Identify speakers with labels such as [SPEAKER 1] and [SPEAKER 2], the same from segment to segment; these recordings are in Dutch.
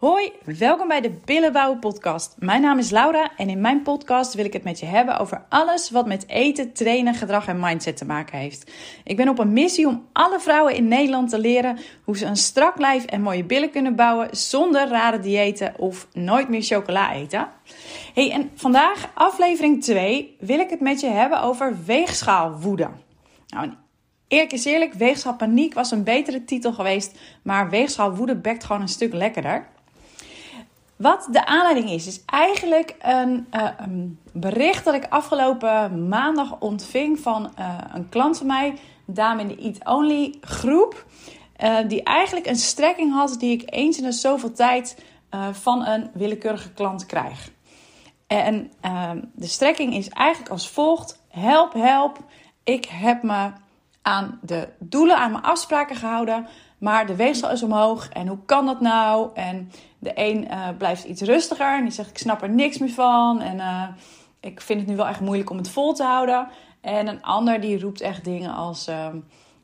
[SPEAKER 1] Hoi, welkom bij de Billenbouwen podcast. Mijn naam is Laura en in mijn podcast wil ik het met je hebben over alles wat met eten, trainen, gedrag en mindset te maken heeft. Ik ben op een missie om alle vrouwen in Nederland te leren hoe ze een strak lijf en mooie billen kunnen bouwen zonder rare diëten of nooit meer chocola eten. Hey, en vandaag, aflevering 2, wil ik het met je hebben over weegschaalwoede. Nou, Eerlijk is eerlijk, weegschaalpaniek was een betere titel geweest, maar weegschaalwoede bekt gewoon een stuk lekkerder. Wat de aanleiding is, is eigenlijk een, uh, een bericht dat ik afgelopen maandag ontving van uh, een klant van mij, een dame in de Eat Only groep, uh, die eigenlijk een strekking had die ik eens in de zoveel tijd van een willekeurige klant krijg. En de strekking is eigenlijk als volgt: help, help, ik heb me aan de doelen, aan mijn afspraken gehouden. Maar de weegschaal is omhoog. En hoe kan dat nou? En de een uh, blijft iets rustiger. En die zegt: Ik snap er niks meer van. En uh, ik vind het nu wel echt moeilijk om het vol te houden. En een ander die roept echt dingen als: uh,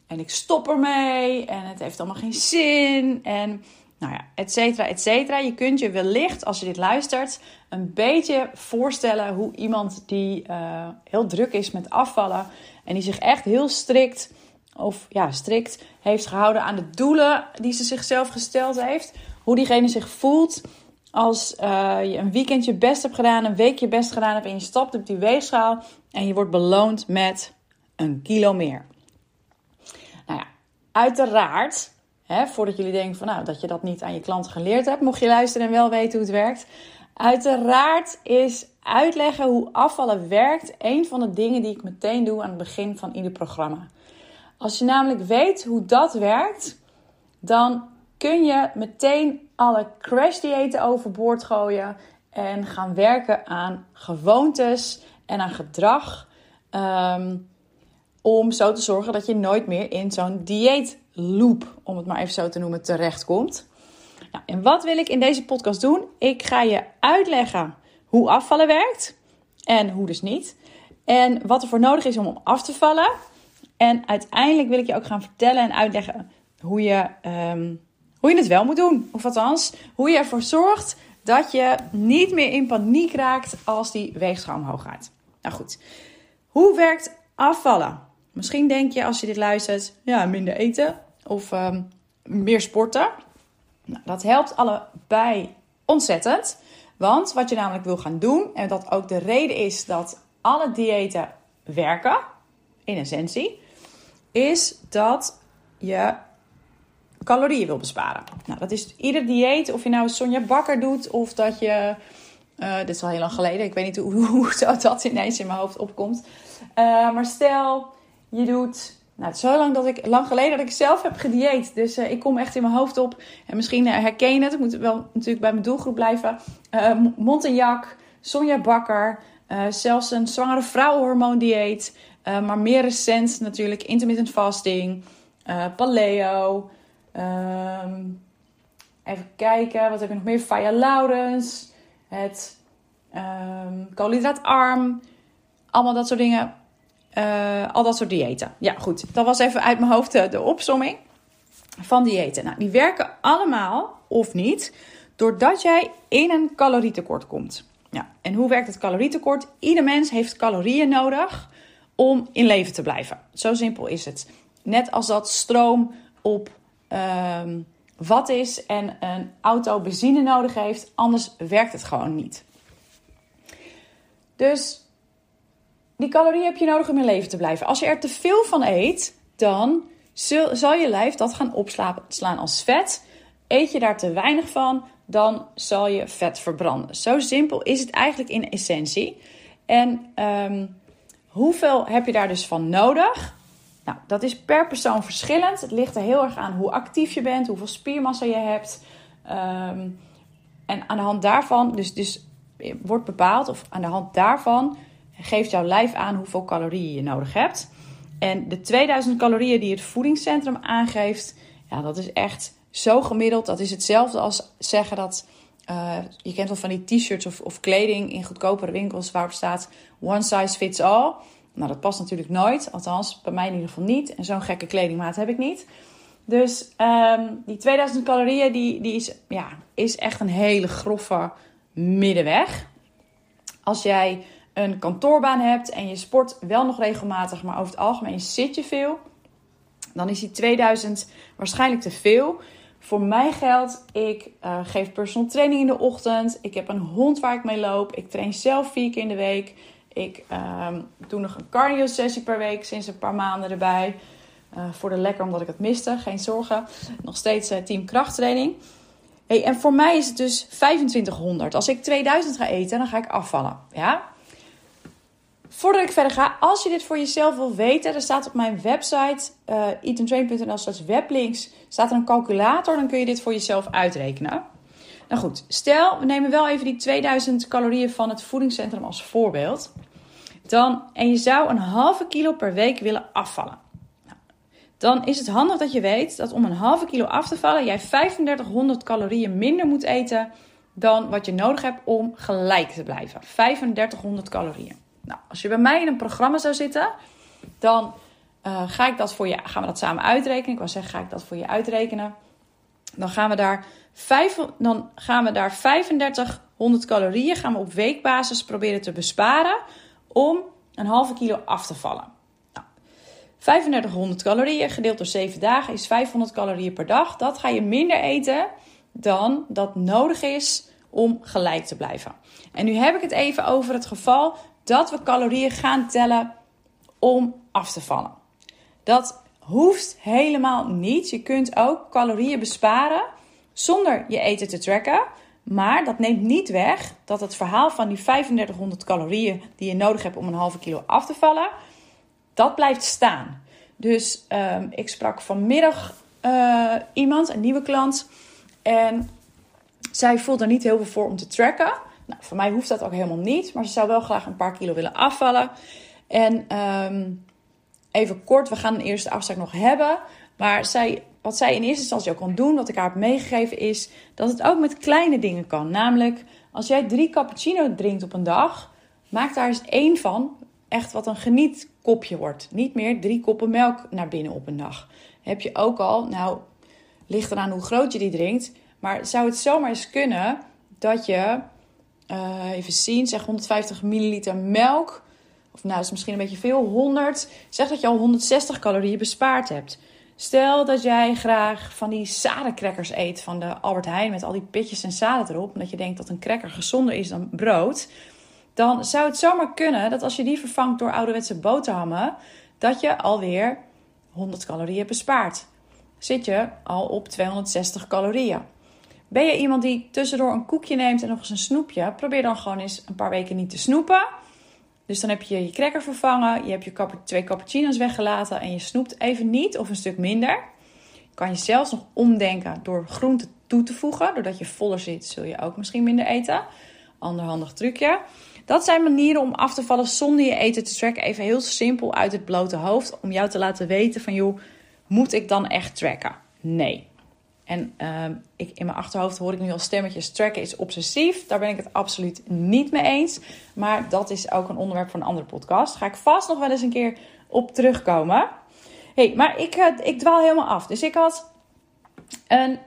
[SPEAKER 1] En ik stop ermee. En het heeft allemaal geen zin. En nou ja, et cetera, et cetera. Je kunt je wellicht, als je dit luistert, een beetje voorstellen hoe iemand die uh, heel druk is met afvallen en die zich echt heel strikt, of ja, strikt heeft gehouden aan de doelen die ze zichzelf gesteld heeft, hoe diegene zich voelt als uh, je een weekend je best hebt gedaan, een week je best gedaan hebt en je stapt op die weegschaal en je wordt beloond met een kilo meer. Nou ja, uiteraard Hè, voordat jullie denken van nou, dat je dat niet aan je klanten geleerd hebt, mocht je luisteren en wel weten hoe het werkt. Uiteraard is uitleggen hoe afvallen werkt een van de dingen die ik meteen doe aan het begin van ieder programma. Als je namelijk weet hoe dat werkt, dan kun je meteen alle crash diëten overboord gooien en gaan werken aan gewoontes en aan gedrag. Um, om zo te zorgen dat je nooit meer in zo'n dieetloop, om het maar even zo te noemen, terechtkomt. Nou, en wat wil ik in deze podcast doen? Ik ga je uitleggen hoe afvallen werkt en hoe dus niet. En wat er voor nodig is om af te vallen. En uiteindelijk wil ik je ook gaan vertellen en uitleggen hoe je, um, hoe je het wel moet doen. Of althans, hoe je ervoor zorgt dat je niet meer in paniek raakt als die weegschaal omhoog gaat. Nou goed, hoe werkt afvallen? Misschien denk je als je dit luistert, ja, minder eten of um, meer sporten. Nou, dat helpt allebei ontzettend. Want wat je namelijk wil gaan doen, en dat ook de reden is dat alle diëten werken, in essentie, is dat je calorieën wil besparen. Nou, dat is ieder dieet, of je nou Sonja Bakker doet of dat je. Uh, dit is al heel lang geleden, ik weet niet hoe, dat ineens in mijn hoofd opkomt. Uh, maar stel, je doet. Nou, het is zo lang, dat ik, lang geleden dat ik zelf heb gedieet. Dus uh, ik kom echt in mijn hoofd op. En misschien herken je het. Ik moet wel natuurlijk bij mijn doelgroep blijven. Montenjak, Sonja Bakker. Zelfs een zwangere vrouwenhormoondieet. Maar meer recent natuurlijk intermittent fasting. paleo. Ehm, even kijken, wat heb ik nog meer? Faya Laurens. Het um, koolhydraatarm. Allemaal dat soort dingen uh, al dat soort diëten. Ja, goed. Dat was even uit mijn hoofd de, de opsomming van diëten. Nou, die werken allemaal, of niet, doordat jij in een calorietekort komt. Ja, en hoe werkt het calorietekort? Ieder mens heeft calorieën nodig om in leven te blijven. Zo simpel is het. Net als dat stroom op um, wat is en een auto benzine nodig heeft, anders werkt het gewoon niet. Dus die calorieën heb je nodig om in leven te blijven. Als je er te veel van eet, dan zal je lijf dat gaan opslaan als vet. Eet je daar te weinig van, dan zal je vet verbranden. Zo simpel is het eigenlijk in essentie. En um, hoeveel heb je daar dus van nodig? Nou, dat is per persoon verschillend. Het ligt er heel erg aan hoe actief je bent, hoeveel spiermassa je hebt. Um, en aan de hand daarvan, dus, dus wordt bepaald, of aan de hand daarvan geeft jouw lijf aan hoeveel calorieën je nodig hebt. En de 2000 calorieën die het voedingscentrum aangeeft, ja, dat is echt zo gemiddeld. Dat is hetzelfde als zeggen dat. Uh, je kent wel van die t-shirts of, of kleding in goedkopere winkels waarop staat one size fits all. Nou, dat past natuurlijk nooit. Althans, bij mij in ieder geval niet. En zo'n gekke kledingmaat heb ik niet. Dus ehm, die 2000 calorieën die, die is, ja, is echt een hele grove middenweg. Als jij een kantoorbaan hebt en je sport wel nog regelmatig, maar over het algemeen zit je veel, dan is die 2000 waarschijnlijk te veel. Voor mij geldt, ik uh, geef personal training in de ochtend. Ik heb een hond waar ik mee loop. Ik train zelf vier keer in de week. Ik uh, doe nog een cardio sessie per week sinds een paar maanden erbij. Uh, voor de lekker omdat ik het miste, geen zorgen. Nog steeds uh, team krachttraining. Hey, en voor mij is het dus 2500. Als ik 2000 ga eten, dan ga ik afvallen. Ja? Voordat ik verder ga, als je dit voor jezelf wil weten, er staat op mijn website uh, slash weblinks staat er een calculator, dan kun je dit voor jezelf uitrekenen. Nou goed, stel we nemen wel even die 2000 calorieën van het voedingscentrum als voorbeeld. Dan, en je zou een halve kilo per week willen afvallen. Nou, dan is het handig dat je weet dat om een halve kilo af te vallen, jij 3500 calorieën minder moet eten dan wat je nodig hebt om gelijk te blijven. 3500 calorieën. Nou, als je bij mij in een programma zou zitten, dan uh, ga ik dat voor je, gaan we dat samen uitrekenen. Ik wil zeggen, ga ik dat voor je uitrekenen. Dan gaan we daar, vijf, dan gaan we daar 3500 calorieën gaan we op weekbasis proberen te besparen om een halve kilo af te vallen. Nou, 3500 calorieën gedeeld door 7 dagen is 500 calorieën per dag. Dat ga je minder eten dan dat nodig is om gelijk te blijven. En nu heb ik het even over het geval dat we calorieën gaan tellen om af te vallen. Dat hoeft helemaal niet. Je kunt ook calorieën besparen zonder je eten te tracken. Maar dat neemt niet weg dat het verhaal van die 3500 calorieën die je nodig hebt om een halve kilo af te vallen, dat blijft staan. Dus um, ik sprak vanmiddag uh, iemand, een nieuwe klant. En zij voelt er niet heel veel voor om te tracken. Nou, voor mij hoeft dat ook helemaal niet, maar ze zou wel graag een paar kilo willen afvallen. En um, even kort, we gaan een eerste afspraak nog hebben. Maar zij, wat zij in eerste instantie ook kan doen, wat ik haar heb meegegeven, is dat het ook met kleine dingen kan. Namelijk, als jij drie cappuccino drinkt op een dag, maak daar eens één van. Echt wat een genietkopje wordt. Niet meer drie koppen melk naar binnen op een dag. Heb je ook al, nou, ligt eraan hoe groot je die drinkt. Maar zou het zomaar eens kunnen dat je uh, even zien, zeg 150 milliliter melk. Of nou, dat is misschien een beetje veel, 100. Zeg dat je al 160 calorieën bespaard hebt. Stel dat jij graag van die zadencrackers eet van de Albert Heijn met al die pitjes en zaden erop. Omdat je denkt dat een cracker gezonder is dan brood. Dan zou het zomaar kunnen dat als je die vervangt door ouderwetse boterhammen, dat je alweer 100 calorieën bespaart. Zit je al op 260 calorieën. Ben je iemand die tussendoor een koekje neemt en nog eens een snoepje? Probeer dan gewoon eens een paar weken niet te snoepen. Dus dan heb je je cracker vervangen, je hebt je twee cappuccino's weggelaten en je snoept even niet of een stuk minder. Kan je zelfs nog omdenken door groenten toe te voegen. Doordat je voller zit, zul je ook misschien minder eten. Anderhandig trucje. Dat zijn manieren om af te vallen zonder je eten te tracken. Even heel simpel uit het blote hoofd. Om jou te laten weten van joh, moet ik dan echt tracken? Nee. En uh, ik, in mijn achterhoofd hoor ik nu al stemmetjes: tracken is obsessief. Daar ben ik het absoluut niet mee eens. Maar dat is ook een onderwerp voor een andere podcast. Daar ga ik vast nog wel eens een keer op terugkomen. hey, maar ik, uh, ik dwaal helemaal af. Dus ik had een,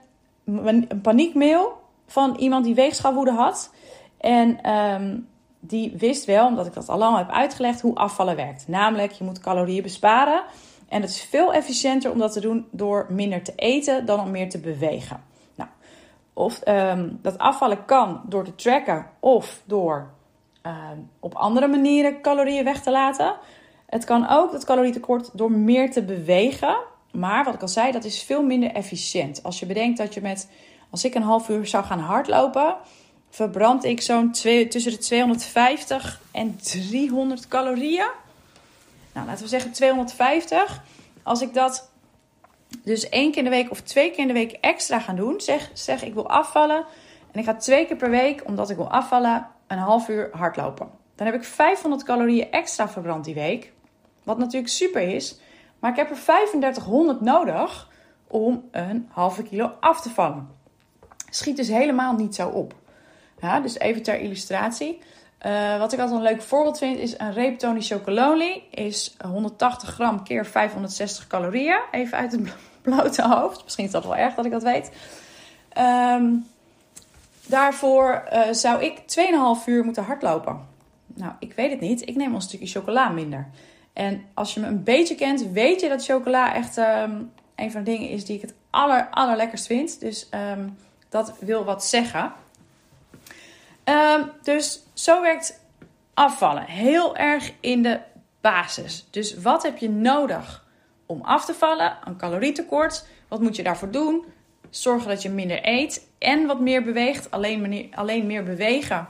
[SPEAKER 1] paniekmail van iemand die weegschaalwoede had. En um, die wist wel, omdat ik dat al lang heb uitgelegd, hoe afvallen werkt. Namelijk, je moet calorieën besparen. En het is veel efficiënter om dat te doen door minder te eten dan om meer te bewegen. Nou, of um, dat afvallen kan door te tracken of door um, op andere manieren calorieën weg te laten. Het kan ook, dat calorietekort, door meer te bewegen. Maar wat ik al zei, dat is veel minder efficiënt. Als je bedenkt dat je met, als ik een half uur zou gaan hardlopen, verbrand ik zo'n tussen de 250 en 300 calorieën. Nou, laten we zeggen 250. Als ik dat dus één keer in de week of twee keer in de week extra ga doen, zeg, zeg ik wil afvallen en ik ga twee keer per week, omdat ik wil afvallen, een half uur hardlopen. Dan heb ik 500 calorieën extra verbrand die week. Wat natuurlijk super is. Maar ik heb er 3500 nodig om een halve kilo af te vallen. Schiet dus helemaal niet zo op. Ja, dus even ter illustratie. Uh, wat ik altijd een leuk voorbeeld vind is een reep Tony. Is 180 gram keer 560 calorieën. Even uit het blote hoofd. Misschien is dat wel erg dat ik dat weet. Ehm, daarvoor uh, zou ik 2,5 uur moeten hardlopen. Nou, ik weet het niet. Ik neem een stukje chocola minder. En als je me een beetje kent, weet je dat chocola echt um, een van de dingen is die ik het aller, allerlekkerst vind. Dus um, dat wil wat zeggen. Um, dus zo werkt afvallen. Heel erg in de basis. Dus wat heb je nodig om af te vallen? Een calorietekort. Wat moet je daarvoor doen? Zorgen dat je minder eet en wat meer beweegt. Alleen, alleen meer bewegen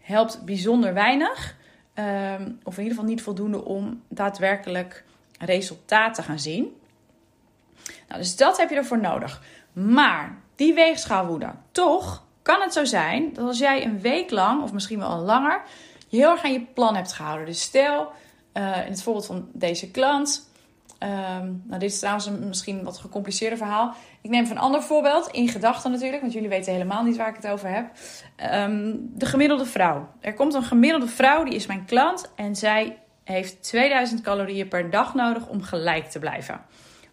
[SPEAKER 1] helpt bijzonder weinig. Um, of in ieder geval niet voldoende om daadwerkelijk resultaat te gaan zien. Nou, dus dat heb je ervoor nodig. Maar die weegschaalwoede, toch kan het zo zijn dat als jij een week lang, of misschien wel langer, je heel erg aan je plan hebt gehouden. Dus stel, uh, in het voorbeeld van deze klant. Um, nou, dit is trouwens een misschien wat gecompliceerder verhaal. Ik neem een ander voorbeeld, in gedachten natuurlijk, want jullie weten helemaal niet waar ik het over heb. Um, de gemiddelde vrouw. Er komt een gemiddelde vrouw, die is mijn klant en zij heeft 2000 calorieën per dag nodig om gelijk te blijven.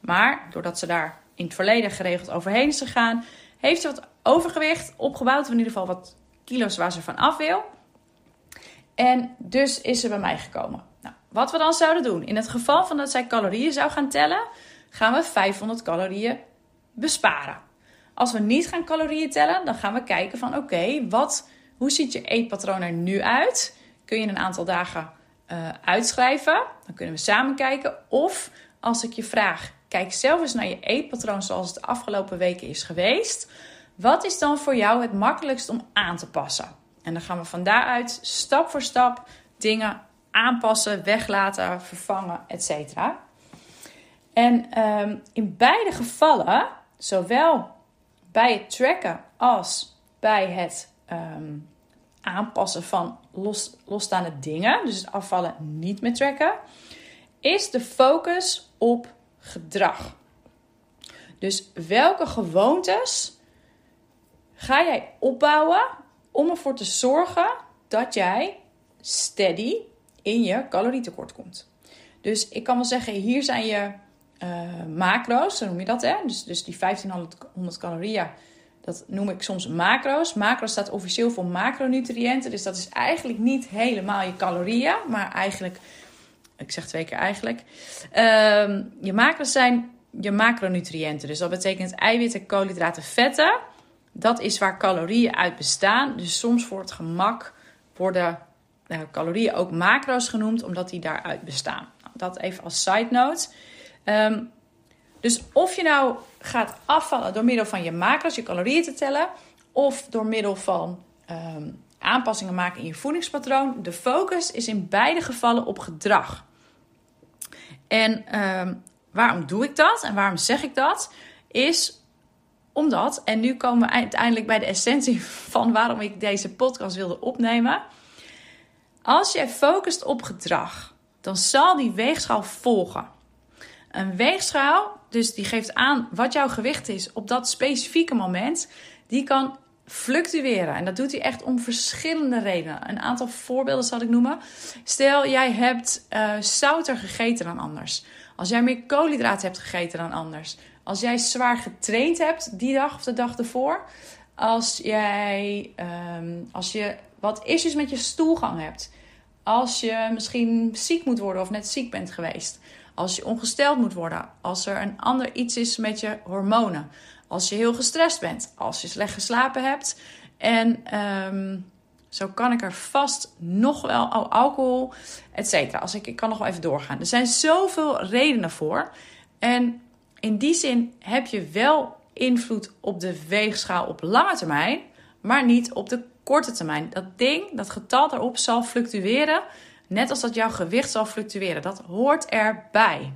[SPEAKER 1] Maar doordat ze daar in het verleden geregeld overheen is gegaan, heeft ze wat overgewicht opgebouwd, of in ieder geval wat kilo's waar ze van af wil. En dus is ze bij mij gekomen. Nou, wat we dan zouden doen, in het geval van dat zij calorieën zou gaan tellen, gaan we 500 calorieën besparen. Als we niet gaan calorieën tellen, dan gaan we kijken van oké, wat, hoe ziet je eetpatroon er nu uit? Kun je een aantal dagen uh, uitschrijven? Dan kunnen we samen kijken. Of als ik je vraag, kijk zelf eens naar je eetpatroon zoals het de afgelopen weken is geweest. Wat is dan voor jou het makkelijkst om aan te passen? En dan gaan we van daaruit stap voor stap dingen aanpassen, weglaten, vervangen, etc. En um, in beide gevallen, zowel bij het tracken als bij het um, aanpassen van los, losstaande dingen, dus het afvallen niet met tracken, is de focus op gedrag. Dus welke gewoontes ga jij opbouwen om ervoor te zorgen dat jij steady in je calorietekort komt? Dus ik kan wel zeggen, hier zijn je uh, macro's, zo noem je dat hè. Dus, dus die 1500 calorieën, dat noem ik soms macro's. Macro staat officieel voor macronutriënten, dus dat is eigenlijk niet helemaal je calorieën, maar eigenlijk ik zeg twee keer eigenlijk. Uh, je macro's zijn je macronutriënten. Dus dat betekent eiwitten, koolhydraten, vetten. Dat is waar calorieën uit bestaan. Dus soms voor het gemak worden uh, calorieën ook macro's genoemd, omdat die daaruit bestaan. Nou, dat even als side note. Um, dus of je nou gaat afvallen door middel van je macro's, je calorieën te tellen, of door middel van um, aanpassingen maken in je voedingspatroon. De focus is in beide gevallen op gedrag. En um, waarom doe ik dat en waarom zeg ik dat? Is omdat, en nu komen we uiteindelijk bij de essentie van waarom ik deze podcast wilde opnemen. Als je focust op gedrag, dan zal die weegschaal volgen. Een weegschaal, dus die geeft aan wat jouw gewicht is op dat specifieke moment, die kan fluctueren. En dat doet hij echt om verschillende redenen. Een aantal voorbeelden zal ik noemen. Stel, jij hebt uh, zouter gegeten dan anders. Als jij meer koolhydraten hebt gegeten dan anders. Als jij zwaar getraind hebt die dag of de dag ervoor. Als jij, um, als je wat issues met je stoelgang hebt. Als je misschien ziek moet worden of net ziek bent geweest. Als je ongesteld moet worden. Als er een ander iets is met je hormonen. Als je heel gestrest bent. Als je slecht geslapen hebt. En um, zo kan ik er vast nog wel oh, alcohol, et cetera. Als ik, ik kan nog wel even doorgaan. Er zijn zoveel redenen voor. En in die zin heb je wel invloed op de weegschaal op lange termijn, maar niet op de korte termijn. Dat ding, dat getal daarop zal fluctueren, net als dat jouw gewicht zal fluctueren. Dat hoort erbij.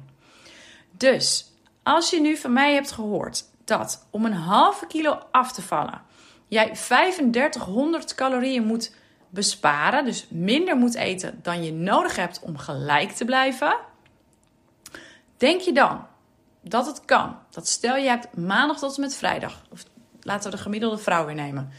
[SPEAKER 1] Dus als je nu van mij hebt gehoord dat om een halve kilo af te vallen, jij 3500 calorieën moet besparen, dus minder moet eten dan je nodig hebt om gelijk te blijven, denk je dan dat het kan? Dat stel je hebt maandag tot en met vrijdag, of laten we de gemiddelde vrouw weer nemen.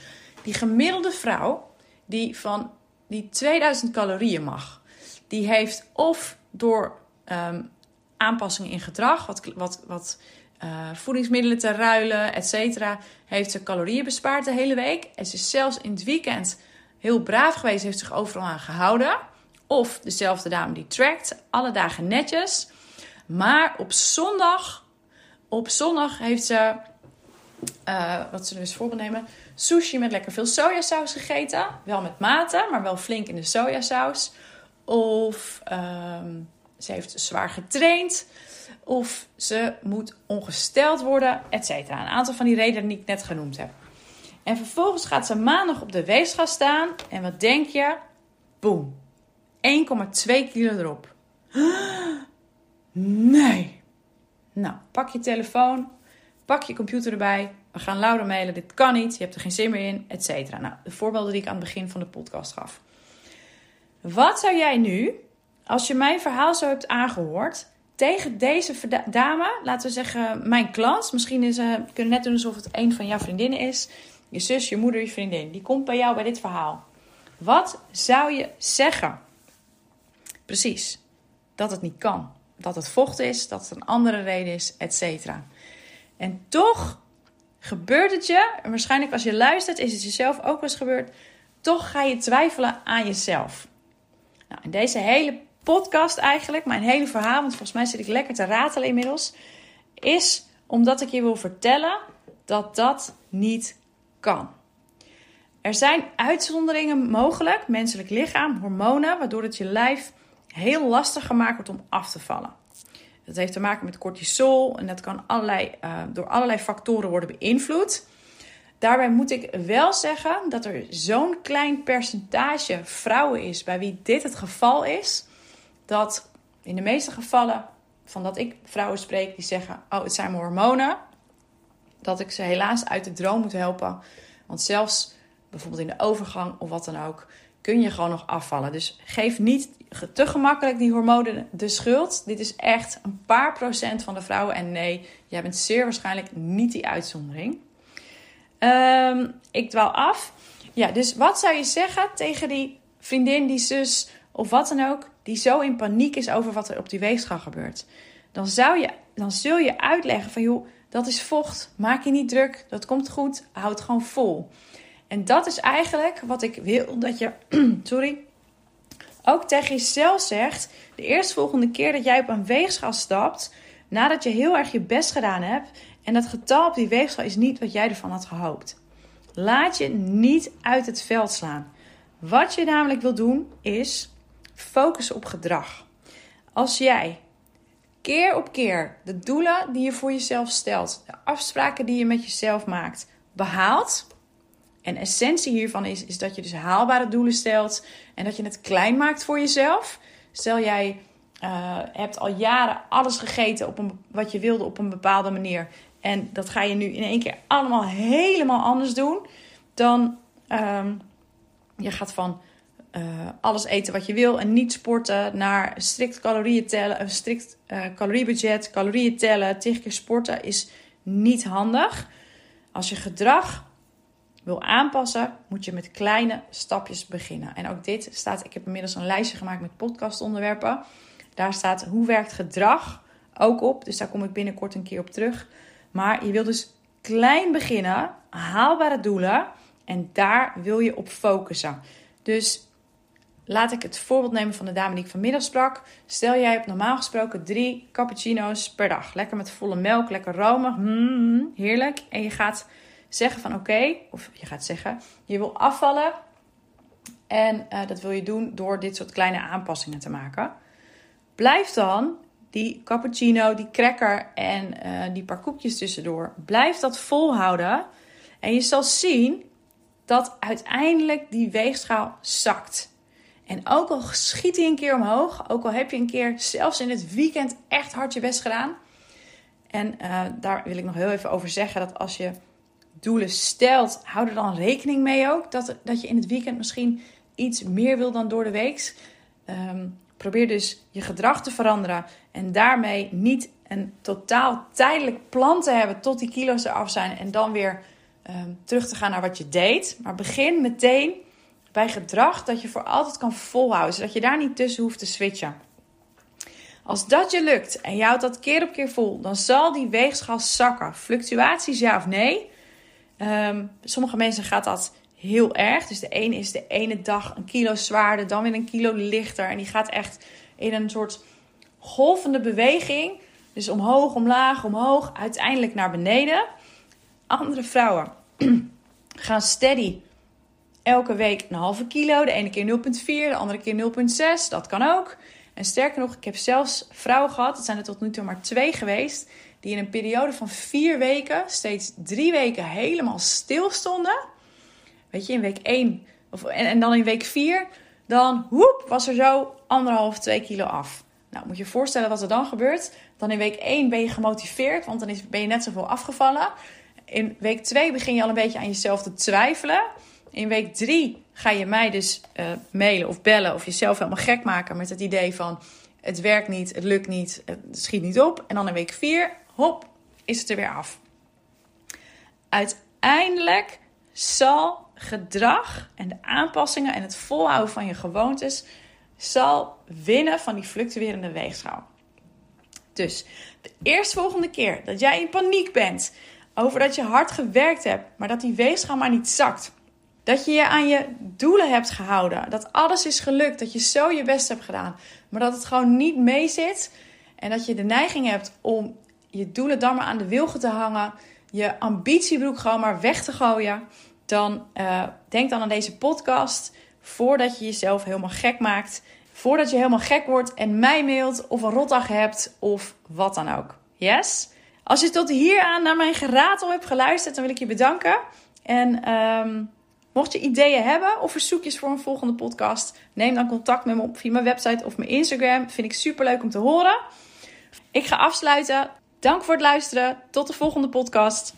[SPEAKER 1] Die gemiddelde vrouw die van die 2000 calorieën mag, die heeft of door um, aanpassingen in gedrag, wat, wat, wat uh, voedingsmiddelen te ruilen, et cetera, heeft ze calorieën bespaard de hele week. En ze is zelfs in het weekend heel braaf geweest, heeft zich overal aan gehouden. Of dezelfde dame die trackt, alle dagen netjes. Maar op zondag, op zondag heeft ze, uh, wat ze dus voorbeeld nemen, sushi met lekker veel sojasaus gegeten. Wel met mate, maar wel flink in de sojasaus. Of uh, ze heeft zwaar getraind. Of ze moet ongesteld worden, etc. Een aantal van die redenen die ik net genoemd heb. En vervolgens gaat ze maandag op de weegschaal staan. En wat denk je? Boom. 1,2 kilo erop. Nee. Nou, pak je telefoon, pak je computer erbij. We gaan Laura mailen. Dit kan niet. Je hebt er geen zin meer in, et cetera. Nou, de voorbeelden die ik aan het begin van de podcast gaf. Wat zou jij nu, als je mijn verhaal zo hebt aangehoord, tegen deze dame, laten we zeggen mijn klant, misschien is, uh, kunnen net doen alsof het een van jouw vriendinnen is, je zus, je moeder, je vriendin, die komt bij jou bij dit verhaal. Wat zou je zeggen? Precies, dat het niet kan. Dat het vocht is, dat het een andere reden is, et cetera. En toch gebeurt het je, en waarschijnlijk als je luistert, is het jezelf ook wel eens gebeurd, toch ga je twijfelen aan jezelf. Nou, in deze hele podcast eigenlijk, mijn hele verhaal, want volgens mij zit ik lekker te ratelen inmiddels, is omdat ik je wil vertellen dat dat niet kan. Er zijn uitzonderingen mogelijk, menselijk lichaam, hormonen, waardoor het je lijf heel lastig gemaakt wordt om af te vallen. Dat heeft te maken met cortisol en dat kan allerlei, uh, door allerlei factoren worden beïnvloed. Daarbij moet ik wel zeggen dat er zo'n klein percentage vrouwen is bij wie dit het geval is, dat in de meeste gevallen van dat ik vrouwen spreek die zeggen: Oh, het zijn mijn hormonen. Dat ik ze helaas uit de droom moet helpen. Want zelfs bijvoorbeeld in de overgang of wat dan ook, kun je gewoon nog afvallen. Dus geef niet te gemakkelijk die hormonen de schuld. Dit is echt een paar procent van de vrouwen. En nee, jij bent zeer waarschijnlijk niet die uitzondering. Um, ik dwaal af. Ja, dus wat zou je zeggen tegen die vriendin, die zus of wat dan ook, die zo in paniek is over wat er op die weegschaal gebeurt? Dan, zou je, dan zul je uitleggen van joh, dat is vocht, maak je niet druk, dat komt goed, houd gewoon vol. En dat is eigenlijk wat ik wil dat je, sorry, ook tegen jezelf zegt. De eerstvolgende keer dat jij op een weegschaal stapt, nadat je heel erg je best gedaan hebt en dat getal op die weegschaal is niet wat jij ervan had gehoopt. Laat je niet uit het veld slaan. Wat je namelijk wil doen is focussen op gedrag. Als jij keer op keer de doelen die je voor jezelf stelt, de afspraken die je met jezelf maakt, behaalt, en essentie hiervan is, is dat je dus haalbare doelen stelt en dat je het klein maakt voor jezelf. Stel jij uh, hebt al jaren alles gegeten op een, wat je wilde op een bepaalde manier. En dat ga je nu in één keer allemaal helemaal anders doen. Dan um, je gaat van uh, alles eten wat je wil en niet sporten naar strikt calorieën tellen, een strikt uh, caloriebudget, calorieën tellen, tegen keer sporten is niet handig. Als je gedrag wil aanpassen, moet je met kleine stapjes beginnen. En ook dit staat, ik heb inmiddels een lijstje gemaakt met podcastonderwerpen. Daar staat hoe werkt gedrag ook op. Dus daar kom ik binnenkort een keer op terug. Maar je wil dus klein beginnen, haalbare doelen. En daar wil je op focussen. Dus laat ik het voorbeeld nemen van de dame die ik vanmiddag sprak. Stel jij hebt normaal gesproken drie cappuccino's per dag. Lekker met volle melk, lekker romig. Mm, heerlijk. En je gaat zeggen van oké, of je gaat zeggen, je wil afvallen. En uh, dat wil je doen door dit soort kleine aanpassingen te maken. Blijf dan die cappuccino, die cracker en uh, die paar koekjes tussendoor. Blijf dat volhouden. En je zal zien dat uiteindelijk die weegschaal zakt. En ook al schiet hij een keer omhoog, ook al heb je een keer zelfs in het weekend echt hard je best gedaan. En uh, daar wil ik nog heel even over zeggen dat als je doelen stelt, hou er dan rekening mee ook. Dat, dat je in het weekend misschien iets meer wil dan door de week. Um, probeer dus je gedrag te veranderen. En daarmee niet een totaal tijdelijk plan te hebben tot die kilo's eraf zijn. En dan weer um, terug te gaan naar wat je deed. Maar begin meteen bij gedrag dat je voor altijd kan volhouden. Zodat je daar niet tussen hoeft te switchen. Als dat je lukt en je houdt dat keer op keer vol, dan zal die weegschaal zakken. Fluctuaties ja of nee. Um, sommige mensen gaat dat heel erg. Dus de ene is de ene dag een kilo zwaarder, dan weer een kilo lichter. En die gaat echt in een soort golvende beweging. Dus omhoog, omlaag, omhoog, uiteindelijk naar beneden. Andere vrouwen gaan steady elke week een halve kilo. De ene keer 0,4, de andere keer 0,6. Dat kan ook. En sterker nog, ik heb zelfs vrouwen gehad, het zijn er tot nu toe maar twee geweest, die in een periode van vier weken steeds drie weken helemaal stil stonden. Weet je, in week 1 of, en, dan in week 4, dan was er zo anderhalf, twee kilo af. Nou, moet je je voorstellen wat er dan gebeurt. Dan in week 1 ben je gemotiveerd, want dan is, ben je net zoveel afgevallen. In week 2 begin je al een beetje aan jezelf te twijfelen. In week 3 ga je mij dus uh, mailen of bellen of jezelf helemaal gek maken met het idee van het werkt niet, het lukt niet, het schiet niet op. En dan in week 4, hop, is het er weer af. Uiteindelijk zal gedrag en de aanpassingen en het volhouden van je gewoontes zal winnen van die fluctuerende weegschaal. Dus de eerstvolgende keer dat jij in paniek bent over dat je hard gewerkt hebt, maar dat die weegschaal maar niet zakt. Dat je je aan je doelen hebt gehouden. Dat alles is gelukt. Dat je zo je best hebt gedaan. Maar dat het gewoon niet mee zit. En dat je de neiging hebt om je doelen dan maar aan de wilgen te hangen. Je ambitiebroek gewoon maar weg te gooien. Dan uh, denk dan aan deze podcast. Voordat je jezelf helemaal gek maakt. Voordat je helemaal gek wordt en mij mailt. Of een rotdag hebt. Of wat dan ook. Yes? Als je tot hier aan naar mijn geratel hebt geluisterd. Dan wil ik je bedanken. En... Um, Mocht je ideeën hebben of verzoekjes voor een volgende podcast, neem dan contact met me op via mijn website of mijn Instagram. Vind ik super leuk om te horen. Ik ga afsluiten. Dank voor het luisteren. Tot de volgende podcast.